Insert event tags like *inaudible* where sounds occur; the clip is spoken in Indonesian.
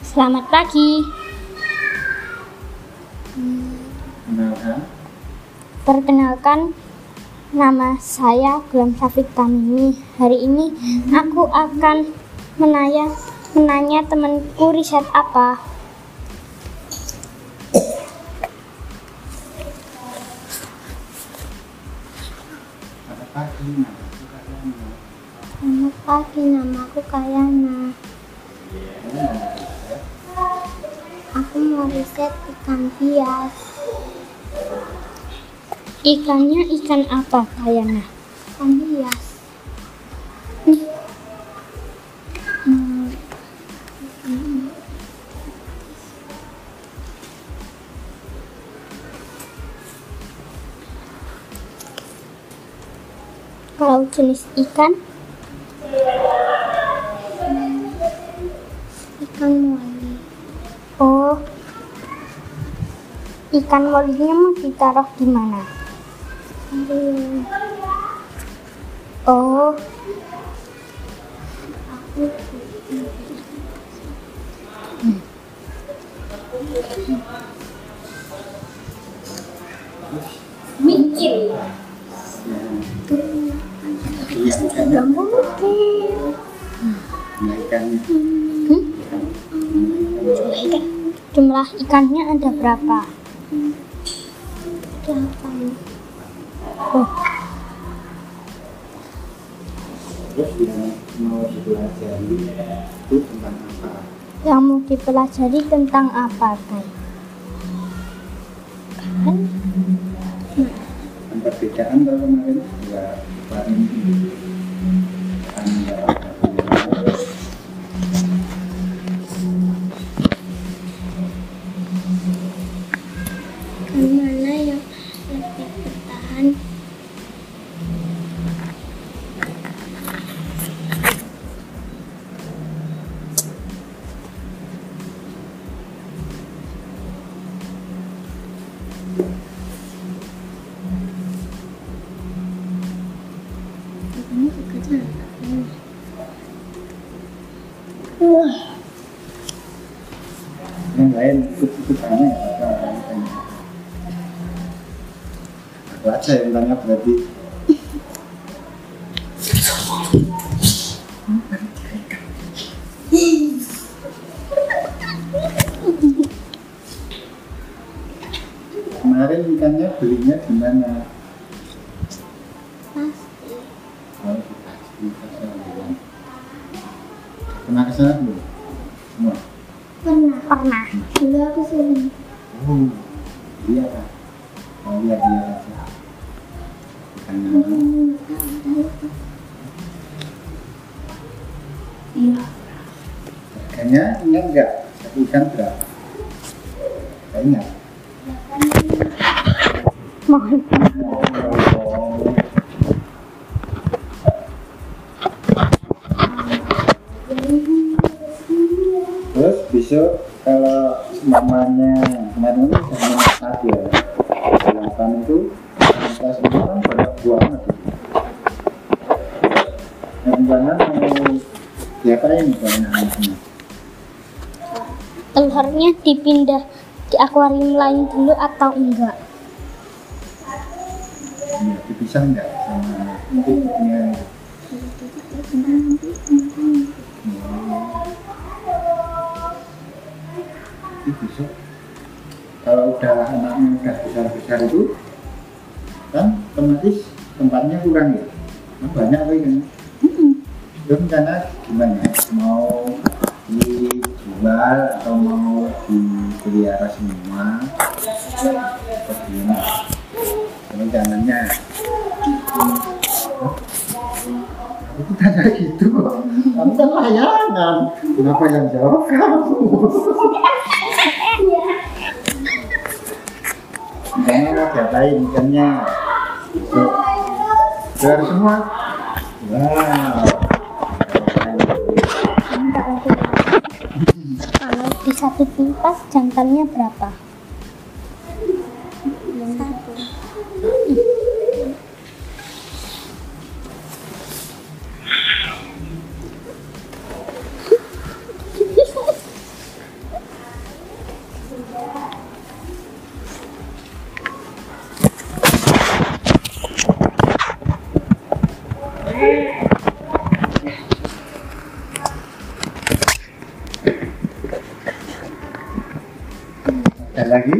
Selamat pagi. Kenalkan. Perkenalkan, nama saya Gulam Syafiq Tamimi. Hari ini aku akan menanya menanya temanku riset apa. Selamat pagi. Nama aku Kayana. Pagi? Aku mau riset ikan hias. Ikannya ikan apa, Kayana? Ikan hias. Hmm. Kalau jenis ikan, ikan moli. Oh, ikan molinya mau ditaruh di mana? Oh, mikir. Iya, ikannya. mungkin. Nah, ikannya. Hmm? Jumlah ikannya ada berapa? Delapan. Oh, yang mau dipelajari itu tentang apa? yang mau dipelajari tentang apa? Kan? Kan perbedaan kalau kemarin dua kemarin mana yang lebih bertahan? Wah. yang lain ikut-ikut tanya aku aja yang tanya berarti kemarin ikannya belinya di mana Pasti. pasar ya. pernah ke sana belum semua Pernah. Pernah. Dulu aku sering. oh iya kan oh iya iya aja Iya. harganya ingat nggak satu ikan berapa ingat Mohon. Terus besok kalau mamanya kemarin itu sama ya, delapan itu kita semua kan banyak buangan. Yang buangan mau diapain buangan anaknya? Telurnya dipindah di akuarium lain dulu atau enggak? Ya, dipisah nggak sama titiknya? Jadi besok kalau udah anaknya udah besar-besar itu kan otomatis tempatnya kurang ya? Kan banyak apa kan itu rencana gimana? Mau dijual atau mau dipelihara semua? Atau gimana? Rencananya. Aku tanya gitu kamu kan layangan. Kenapa yang jawab kamu *laughs* Mau diapain ikannya? Tuh. Keluar semua. Wow. Kalau di satu pipas jantannya berapa? Satu. Ada lagi?